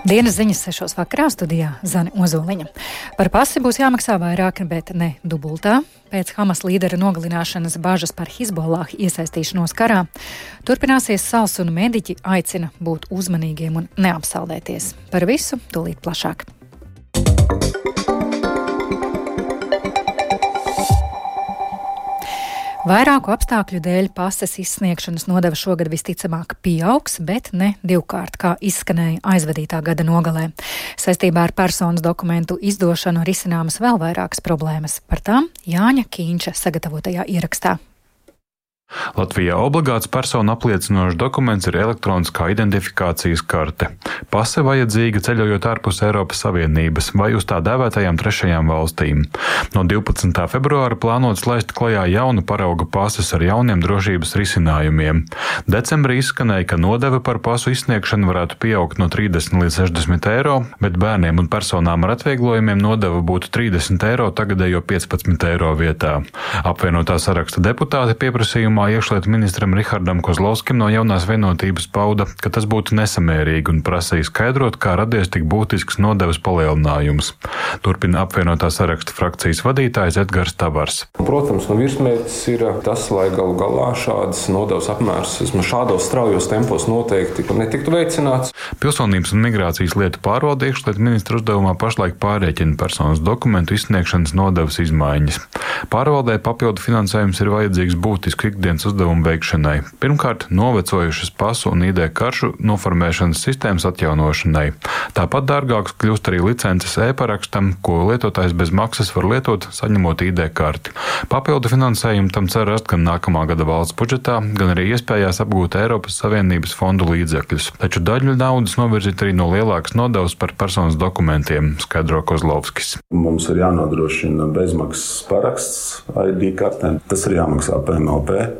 Dienas ziņas sešos vakarā studijā Zana Ozoliņa. Par pasi būs jāmaksā vairāk, bet ne dubultā. Pēc Hamas līdera nogalināšanas bažas par Hizbollah iesaistīšanos karā turpināsies sals un mediķi aicina būt uzmanīgiem un neapsaldēties. Par visu tūlīt plašāk. Vairāku apstākļu dēļ pases izsniegšanas nodeva šogad visticamāk pieaugs, bet ne divkārt, kā izskanēja aizvadītā gada nogalē. Saistībā ar personas dokumentu izdošanu risināmas vēl vairākas problēmas. Par tām Jāņa Kīņša sagatavotajā ierakstā. Latvijā obligāts personu apliecinošs dokuments ir elektroniskā identifikācijas karte. Pase vajadzīga ceļojot ārpus Eiropas Savienības vai uz tā dēvētajām trešajām valstīm. No 12. februāra plānots laist klajā jaunu parauga pases ar jauniem drošības risinājumiem. Decembrī izskanēja, ka nodeve par pasu izsniegšanu varētu pieaugt no 30 līdz 60 eiro, bet bērniem un personām ar atvieglojumiem nodeva būtu 30 eiro tagadējo 15 eiro vietā. Apvienotā saraksta deputāti pieprasījumu Sākumā iekšlietu ministram Rihardam Kozlovskim no jaunās vienotības pauda, ka tas būtu nesamērīgi un prasīja skaidrot, kā radies tik būtisks nodevas palielinājums. Turpina apvienotā saraksta frakcijas vadītājs Edgars Tavars. Protams, nu virsmērķis ir tas, lai galu galā šādas nodevas apmērs šādos straujos tempos noteikti netiktu veicināts. Pilsonības un migrācijas lietu pārvalde iekšlietu ministra uzdevumā pašlaik pārreķina personas dokumentu izsniegšanas nodevas izmaiņas. Pārvaldē papildu finansējums ir vajadzīgs būtisku ikdienas ikdienas uzdevumu veikšanai. Pirmkārt, novecojušas pasu un ID karšu noformēšanas sistēmas atjaunošanai. Tāpat dārgāks kļūst arī licences e-parakstam, ko lietotājs bez maksas var lietot, saņemot ID karti. Papildu finansējumu tam cer rast gan nākamā gada valsts budžetā, gan arī iespējās apgūt Eiropas Savienības fondu līdzekļus. Taču daļu naudas novirzīt arī no lielākas nodevas par personas dokumentiem, skaidro Kozlovskis. Mums ir jānodrošina bezmaksas paraksts ID kartēm. Tas ir jāmaksā PMLP.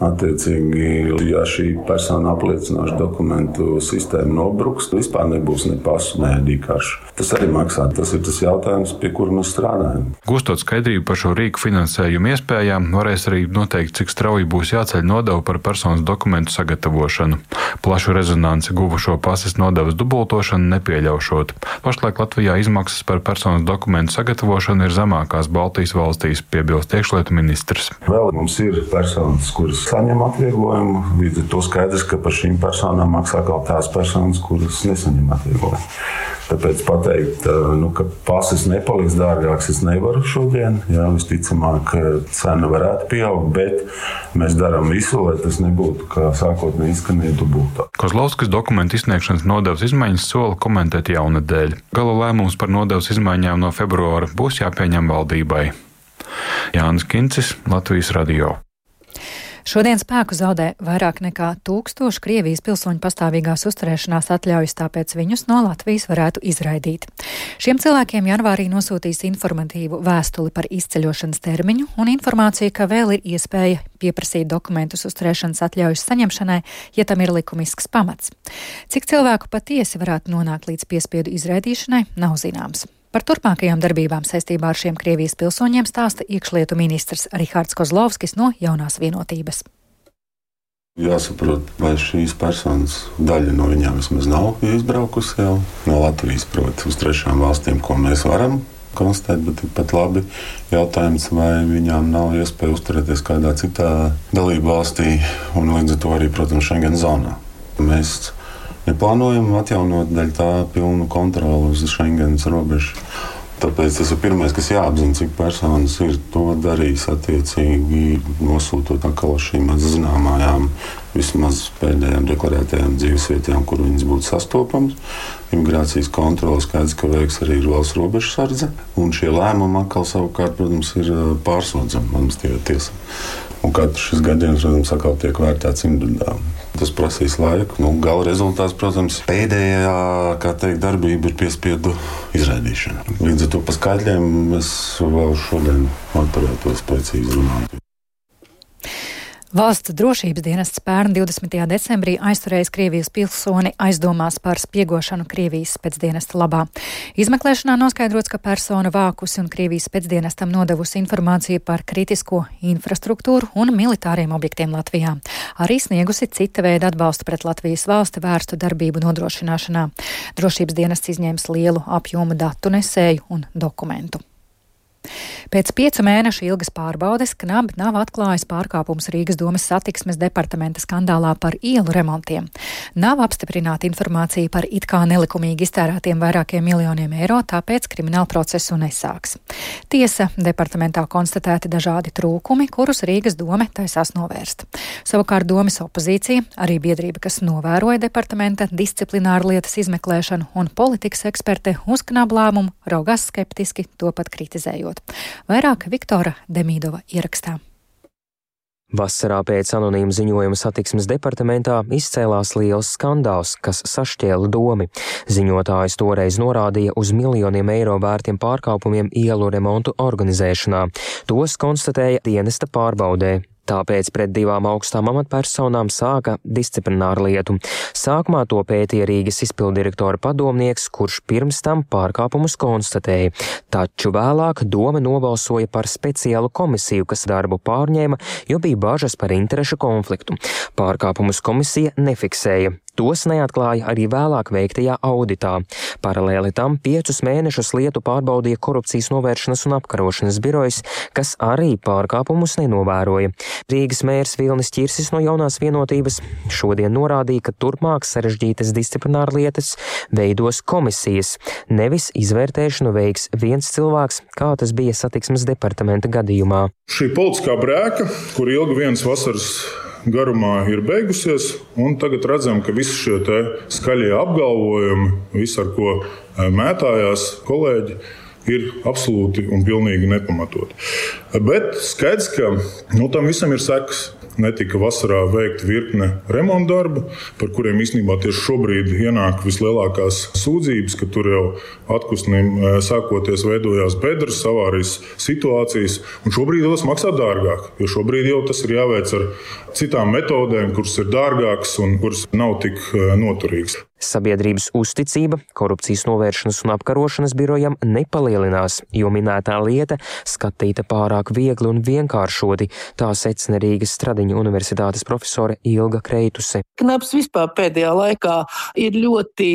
Attiecīgi, ja šī persona apliecinoša dokumentu sistēma nobruks, vispār nebūs ne pasu, ne dīkāršu. Tas arī maksā. Tas ir tas jautājums, pie kura mēs strādājam. Gūstot skaidrību par šo rīku finansējumu iespējām, varēs arī noteikt, cik strauji būs jāceļ nodeva par personas dokumentu sagatavošanu. Plašu rezonanci guvušo pases nodevas dubultošanu nepieļaušot. Pašlaik Latvijā izmaksas par personas dokumentu sagatavošanu ir zemākās Baltijas valstīs, piebilst iekšlietu ministrs. Vēl mums ir personas, kuras saņem atvieglojumu. Līdz ar to skaidrs, ka par šīm personām maksā kaut tās personas, kuras nesaņem atvieglojumu. Tāpēc pateikt, nu, ka pasis nepaliks dārgāks, es nevaru šodien. Jā, visticamāk, cena varētu pieaugt, bet mēs darām visu, lai tas nebūtu kā sākotnēji izskanēja dubultā. Kozlovskis dokumentu izsniegšanas nodevas izmaiņas sola komentēt jaunadēļ. Gala lēmums par nodevas izmaiņām no februāra būs jāpieņem valdībai. Jānis Kincis, Latvijas Radio. Šodien spēku zaudē vairāk nekā tūkstoši Krievijas pilsoņu pastāvīgās uzturēšanās atļaujas, tāpēc viņus no Latvijas varētu izraidīt. Šiem cilvēkiem janvārī nosūtīs informatīvu vēstuli par izceļošanas termiņu un informāciju, ka vēl ir iespēja pieprasīt dokumentus uzturēšanas atļaujas saņemšanai, ja tam ir likumisks pamats. Cik cilvēku patiesi varētu nonākt līdz piespiedu izraidīšanai, nav zināms. Par turpmākajām darbībām saistībā ar šiem Krievijas pilsoņiem stāsta iekšlietu ministrs Rihards Kozlovskis no jaunās vienotības. Jāsaprot, vai šīs personas daļa no viņām vismaz nav izbraukusi jau no Latvijas, proti, uz trešām valstīm, ko mēs varam konstatēt, bet tikpat labi jautājums, vai viņām nav iespēja uzturēties kādā citā dalību valstī un līdz ar to arī, protams, Schengen zonā. Mēs neplānojam atjaunot daļu tā pilnu kontroli uz Schengenas robežu. Tāpēc tas ir pirmais, kas jāapzinās, cik personas ir to darījis. Attiecīgi, nosūtot atkal šīm zināmajām, vismaz pēdējām deklarētajām dzīvesvietām, kur viņas būtu sastopamas. Imigrācijas kontrole skaidrs, ka veiks arī valsts robežu sardze. Un šie lēmumi atkal savukārt, protams, ir pārsūdzami administratīvā tiesā. Un katrs šis gadījums, protams, atkal tiek vērtēts individuāli. Tas prasīs laiku. Nu, gala rezultāts, protams, pēdējā teikt, darbība ir piespiedu izraidīšana. Līdz ar to pa skaitļiem es vēl šodien atturētos precīzi runāt. Valsts drošības dienests pērn 20. decembrī aizturējis Krievijas pilsoni aizdomās par spiegošanu Krievijas pēcdienesta labā. Izmeklēšanā noskaidrots, ka persona vākusi un Krievijas pēcdienestam nodevusi informāciju par kritisko infrastruktūru un militāriem objektiem Latvijā. Arī sniegusi cita veida atbalstu pret Latvijas valsti vērstu darbību nodrošināšanā. Drošības dienests izņēmis lielu apjomu datu nesēju un dokumentu. Pēc piecu mēnešu ilgas pārbaudes KNAB nav atklājis pārkāpumus Rīgas domas satiksmes departamenta skandālā par ielu remontiem. Nav apstiprināta informācija par it kā nelikumīgi iztērētiem vairākiem miljoniem eiro, tāpēc kriminālu procesu nesāks. Tiesa, departamentā konstatēti dažādi trūkumi, kurus Rīgas doma taisās novērst. Savukārt domas opozīcija, arī biedrība, kas novēroja departamenta disciplināru lietas izmeklēšanu un politikas eksperte uz KNAB lēmumu, raugās skeptiski, to pat kritizējot. Vairāk Viktora Demīdova ierakstā. Vasarā pēc anonīma ziņojuma satiksmes departamentā izcēlās liels skandāls, kas sašķēla domi. Ziņotājs toreiz norādīja uz miljoniem eiro vērtiem pārkāpumiem ielu remontu organizēšanā. Tos konstatēja dienesta pārbaudē. Tāpēc pret divām augstām amatpersonām sāka disciplināru lietu. Sākumā to pētīja Rīgas izpildirektora padomnieks, kurš pirms tam pārkāpumus konstatēja. Taču vēlāk doma nobalsoja par speciālu komisiju, kas darbu pārņēma, jo bija bažas par interešu konfliktu. Pārkāpumus komisija nefiksēja. Tos neatklāja arī vēlāk veiktajā auditā. Paralēli tam piecus mēnešus lietu pārbaudīja korupcijas novēršanas un apkarošanas birojas, kas arī pārkāpumus nenovēroja. Rīgas mērs Vilnis Čirsis no jaunās vienotības šodien norādīja, ka turpmāk sarežģītas disciplināra lietas veidos komisijas, nevis izvērtēšanu veiks viens cilvēks, kā tas bija satiksmes departamenta gadījumā. Šī politiskā brēka, kur ilgi viens vasaras garumā ir beigusies. Tagad redzam, ka visi šie skaļie apgalvojumi, viss, ar ko eh, mētājās kolēģi, ir absolūti un pilnīgi nepamatoti. Bet skaidrs, ka nu, tam visam ir sekas netika vasarā veikta virkne remonta darbu, par kuriem īstenībā tieši šobrīd ienāk vislielākās sūdzības, ka tur jau atpūsnim e, sākoties veidojās bedres, avārijas situācijas. Šobrīd tas maksā dārgāk, jo šobrīd jau tas ir jāveic ar citām metodēm, kuras ir dārgākas un kuras nav tik e, noturīgas. Sabiedrības uzticība korupcijas novēršanas un apkarošanas birojam nepalielinās, jo minētā lieta skatīta pārāk viegli un vienkāršoti, tā secina Rīgas Stradiņu universitātes profesore Ilga Kreituse. Knaps vispār pēdējā laikā ir ļoti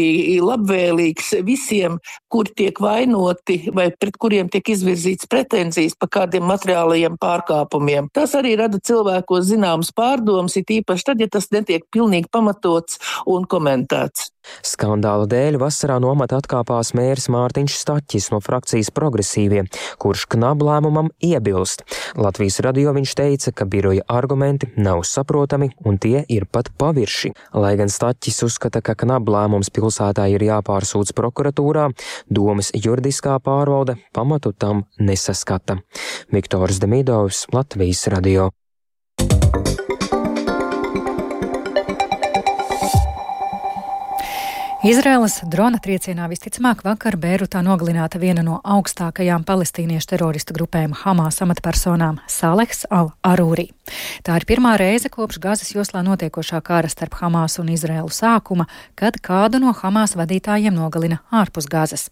labvēlīgs visiem, kuri tiek vainoti vai pret kuriem tiek izvirzīts pretenzijas par kādiem materiālajiem pārkāpumiem. Tas arī rada cilvēkos zināmas pārdomas, it īpaši tad, ja tas netiek pilnīgi pamatots un komentēts. Skandāla dēļ vasarā no amata atkāpās mērs Mārtiņš Staķis no frakcijas progresīvie, kurš knab lēmumam iebilst. Latvijas radio viņš teica, ka biroja argumenti nav saprotami un tie ir pat pavirši. Lai gan Staķis uzskata, ka knab lēmums pilsētā ir jāpārsūdz prokuratūrā, domas juridiskā pārvalde pamatu tam nesaskata. Viktors Demidovs, Latvijas radio. Izraēlas drona triecienā visticamāk vakar Bērutā nogalināta viena no augstākajām palestīniešu teroristu grupēm Hamas amatpersonām - Saleks al-Arūri. Tā ir pirmā reize kopš Gazas joslā notiekošā kara starp Hamas un Izraēlu sākuma, kad kādu no Hamas vadītājiem nogalina ārpus Gazas.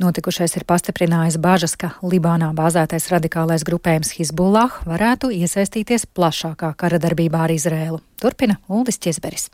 Notikušais ir pastiprinājis bažas, ka Libānā bāzētais radikālais grupējums Hizbullah varētu iesaistīties plašākā kara darbībā ar Izraēlu. Turpina Uldis Česberis.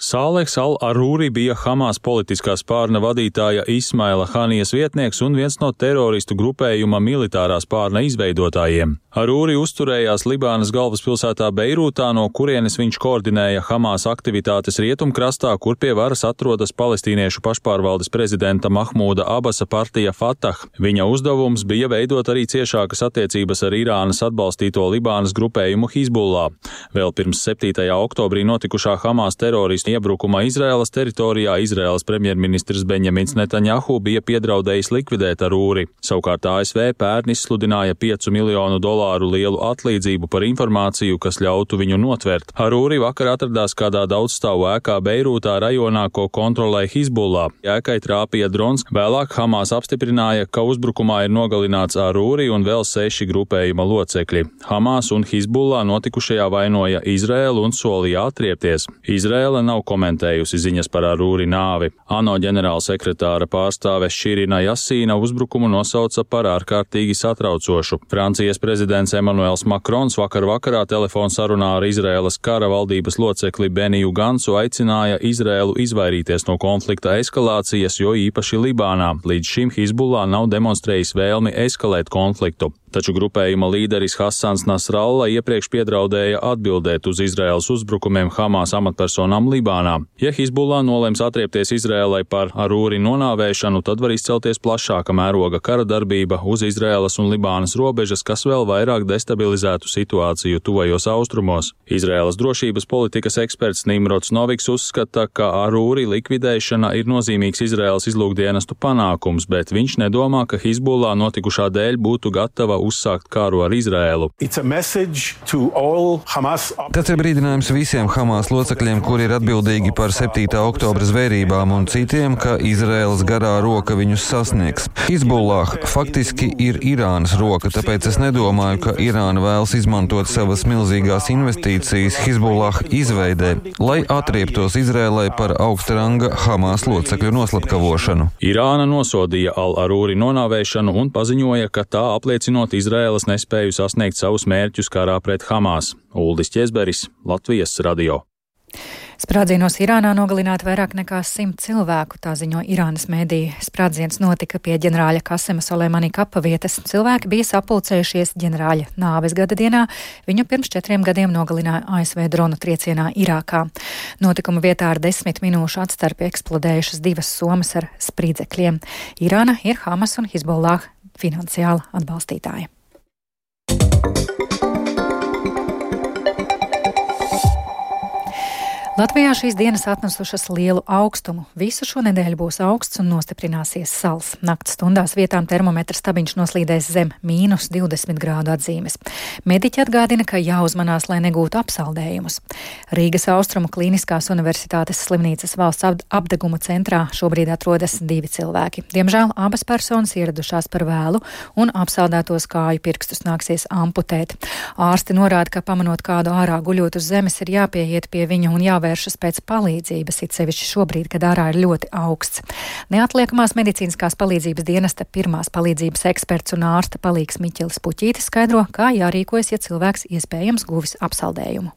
Sāleks Al-Arūri bija Hamas politiskā spārna vadītāja Ismaila Hanijas vietnieks un viens no teroristu grupējuma militārā spārna izveidotājiem. Arūri uzturējās Libānas galvaspilsētā Beirūtā, no kurienes viņš koordinēja Hamas aktivitātes rietumkrastā, kur pie varas atrodas palestīniešu pašpārvaldes prezidenta Mahmūda Abasa partija Fatah. Viņa uzdevums bija veidot arī ciešākas attiecības ar Irānas atbalstīto Libānas grupējumu Hizbullah. Vēl pirms 7. oktobrī notikušā Hamas teroristu iebrukuma Izraēlas teritorijā Izraēlas premjerministrs Benjamins Netanjahu bija piedraudējis likvidēt Arūri. Savukārt ASV pērn izsludināja 5 miljonu dolāru lielu atlīdzību par informāciju, kas ļautu viņu notvert. Arūri vakar atradās kādā daudzstāvu ēkā Beirūtā rajonā, ko kontrolē Hizbullah. Ēkai trāpīja drons, vēlāk Hamas apstiprināja, ka uzbrukumā ir nogalināts Arūri un vēl seši grupējuma locekļi. Hamas un Hizbullah notikušajā vainoja Izrēlu un solīja atriepties. Izrēla nav komentējusi ziņas par Arūri nāvi. ANO ģenerālsekretāra pārstāve Širina Jasīna uzbrukumu nosauca par ārkārtīgi satraucošu. Francijas prezidents Emmanuels Makrons vakar vakarā telefonu sarunā ar Izrēlas kara valdības locekli Beniju Gansu aicināja Izrēlu izvairīties no konflikta eskalācijas, jo īpaši Libānā. Līdz šim Hizbullah nav demonstrējis vēlmi eskalēt konfliktu. Taču grupējuma līderis Hassans Nasralla iepriekš piedraudēja atbildēt uz Izraēlas uzbrukumiem Hamas amatpersonām Libānā. Ja Hizbullah nolems atriepties Izraēlai par arūri nonāvēšanu, tad var izcelties plašāka mēroga kara darbība uz Izraēlas un Libānas robežas, kas vēl vairāk destabilizētu situāciju tuvajos austrumos. Izraēlas drošības politikas eksperts Nimrods Noviks uzskata, ka arūri likvidēšana ir nozīmīgs Izraēlas izlūkdienestu panākums, bet viņš nedomā, ka Hizbullah notikušā dēļ būtu gatava uzsākt kāru ar Izrēlu. Tas ir brīdinājums visiem Hamas locekļiem, kuri ir atbildīgi par 7. oktobra zvērībām un citiem, ka Izraēlas garā roka viņus sasniegs. Hizbullah faktiski ir Irānas roka, tāpēc es nedomāju, ka Irāna vēlas izmantot savas milzīgās investīcijas Hizbullah izveidē, lai atrieptos Izrēlai par augsta ranga Hamas locekļu noslapkavošanu. Irāna nosodīja Al-Arūri nonāvēšanu un paziņoja, ka tā apliecinot apvainot Izraēlas nespēju sasniegt savus mērķus karā pret Hamas. Uldis Česberis, Latvijas radio. Sprādzienos Irānā nogalināti vairāk nekā simt cilvēku, tā ziņo Irānas mēdī. Sprādziens notika pie ģenerāļa Kasema Soleimani kapa vietas. Cilvēki bija sapulcējušies ģenerāļa nāves gada dienā. Viņu pirms četriem gadiem nogalināja ASV dronu triecienā Irākā. Notikuma vietā ar desmit minūšu atstarpi eksplodējušas divas somas ar sprīdzekļiem. Irāna ir Hamas un Hizbollah finansiāla atbalstītāja. Latvijā šīs dienas atnesušas lielu augstumu. Visu šo nedēļu būs augsts un nostiprināsies sals. Nakts stundās vietām termometra stabiņš noslīdēs zem mīnus 20 grādu atzīmes. Mediķi atgādina, ka jāuzmanās, lai negūtu apsaldējumus. Rīgas Austrumu Kliniskās Universitātes slimnīcas valsts apdeguma centrā šobrīd atrodas divi cilvēki. Diemžēl abas personas ieradušās par vēlu un apsaldētos kāju pirkstus nāksies amputēt. Ārsti norāda, ka pamanot kādu ārā guļot uz zemes, ir jāpieiet pie viņa un jāvērš jāvēršas pēc palīdzības, it sevišķi šobrīd, kad ārā ir ļoti augsts. Neatliekamās medicīniskās palīdzības dienesta pirmās palīdzības eksperts un ārsta palīgs Miķelis Puķītis skaidro, kā jārīkojas, ja cilvēks iespējams guvis apsaldējumu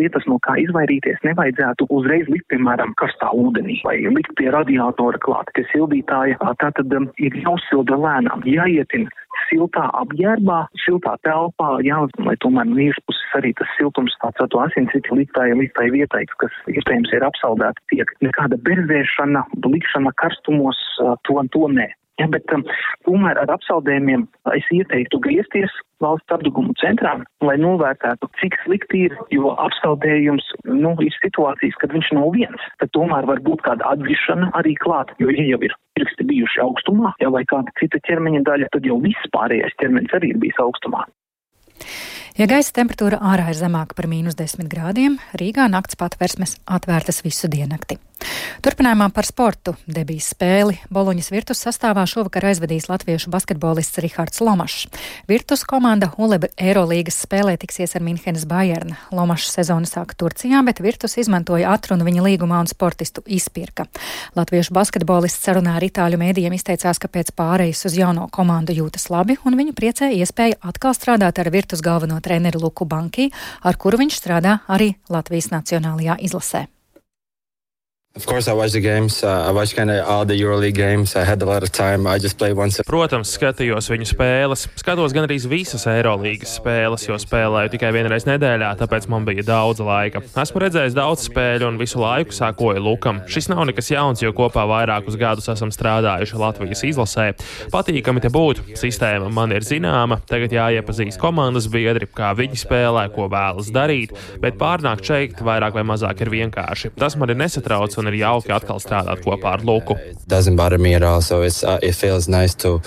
lietas, no kā izvairīties, nevajadzētu uzreiz likt, piemēram, karstā ūdenī vai likt pie radiatora klāt, pie sildītāja. Tā tad um, ir jāuzsilda lēnām, jāietina siltā apģērbā, siltā telpā, jā, lai tomēr no iekšpuses arī tas siltums tāds ar to asinsritu liktai, liktai vietai, kas iespējams ir apsaldēta tiek. Nekāda berzēšana, likšana karstumos, to to nē. Ja, bet um, tomēr ar apsaldējumiem es ieteiktu griezties valsts apduguma centrā, lai novērtētu, cik slikti ir, jo apsaldējums nu, ir situācijas, kad viņš nav viens. Tad tomēr var būt kāda atgrišana arī klāt, jo ja jau ir pirksti bijuši augstumā, ja vai kāda cita ķermeņa daļa, tad jau viss pārējais ķermenis arī ir bijis augstumā. Ja gaisa temperatūra ārā ir zemāka par mīnus 10 grādiem, Rīgā nakts patversmes atvērtas visu diennakti. Turpinājumā par sportu debijas spēli Boloņas virtus sastāvā šovakar aizvedīs latviešu basketbolists Rihards Lomašs. Virtus komanda Uleb Eirolīgas spēlē tiksies ar Minhenes Bayern. Lomašs sezonu sāka Turcijā, bet Virtus izmantoja atrunu viņa līgumā un sportistu izpirka. Latviešu basketbolists sarunā ar itāļu mēdījiem izteicās, ka pēc pārejas uz jauno komandu jūtas labi un viņu priecē iespēja atkal strādāt ar Virtus galveno treneru Luku Banki, ar kuru viņš strādā arī Latvijas Nacionālajā izlasē. Protams, skatījos viņu spēles. Skatos gan arī visas EuroLeagues spēles, jo spēlēju tikai vienreiz nedēļā, tāpēc man bija daudz laika. Esmu redzējis daudz spēļu un visu laiku sākoju Lukam. Šis nav nekas jauns, jo kopā vairākus gadus esam strādājuši Latvijas izlasē. Patīkami te būt. Sistēma man ir zināma. Tagad jāiepazīst komandas biedri, kā viņi spēlē, ko vēlas darīt, bet pārnākt šeit vairāk vai mazāk ir vienkārši. Tas man ir nesatrauc un ir jauki atkal strādāt kopā ar Luku. All, so uh, it feels nice to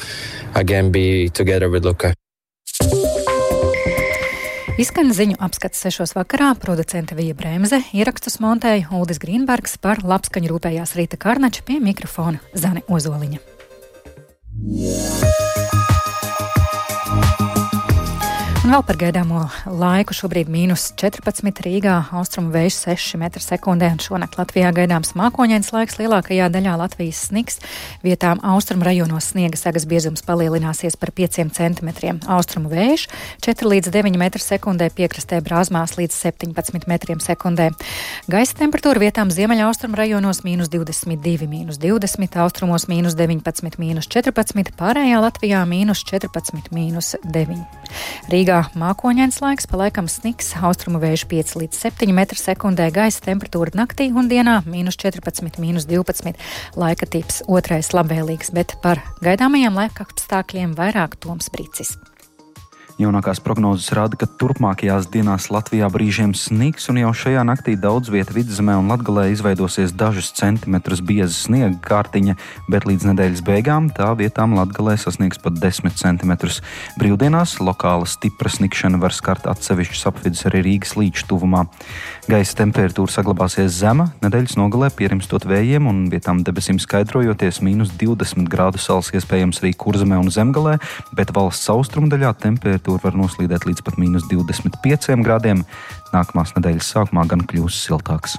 again be together with Luka. Izskan ziņu apskats sešos vakarā, producente Vija Bremse, ierakstus montēja Uldis Grīnbergs par labskaņu rūpējās Rīta Karnača pie mikrofona Zane Ozoliņa. Un vēl par gaidāmo laiku šobrīd mīnus 14 Rīgā, austrumu vējš 6 m2, un šonakt Latvijā gaidāms mākoņains laiks lielākajā daļā Latvijas sniks. Vietām austrumu rajonos sniega sagas biezums palielināsies par 5 cm. Austrumu vējš 4 līdz 9 m2, piekrastē brāzmās līdz 17 m2. Gaisa temperatūra vietām ziemeļaustrumu rajonos mīnus 22, mīnus 20, austrumos mīnus 19, mīnus 14, pārējā Latvijā mīnus 14, mīnus 9. Rīgā Rīgā mākoņains laiks, pa laikam sniks, austrumu vējš 5 līdz 7 m2, gaisa temperatūra naktī un dienā - mīnus 14, mīnus 12. Laika tips otrais labvēlīgs, bet par gaidāmajiem laika apstākļiem vairāk Toms Brīcis. Jaunākās prognozes rāda, ka turpmākajās dienās Latvijā brīžiem sniks, un jau šajā naktī daudz vietā vidzemē un latgalē izveidosies dažus centimetrus bieza sniega kārtiņa, bet līdz nedēļas beigām tā vietām latgalē sasniegs pat 10 centimetrus. Brīvdienās lokāla stipra snikšana var skart atsevišķus apvidus arī Rīgas līča tuvumā. Gaisa temperatūra saglabāsies zema, nedēļas nogalē pierimstot vējiem un vietām debesīm skaidrojoties mīnus 20 grādu sals iespējams arī kurzemē un zemgalē, bet valsts austrumdaļā temperatūra temperatūra var noslīdēt līdz pat mīnus 25 grādiem. Nākamās nedēļas sākumā gan kļūs siltāks.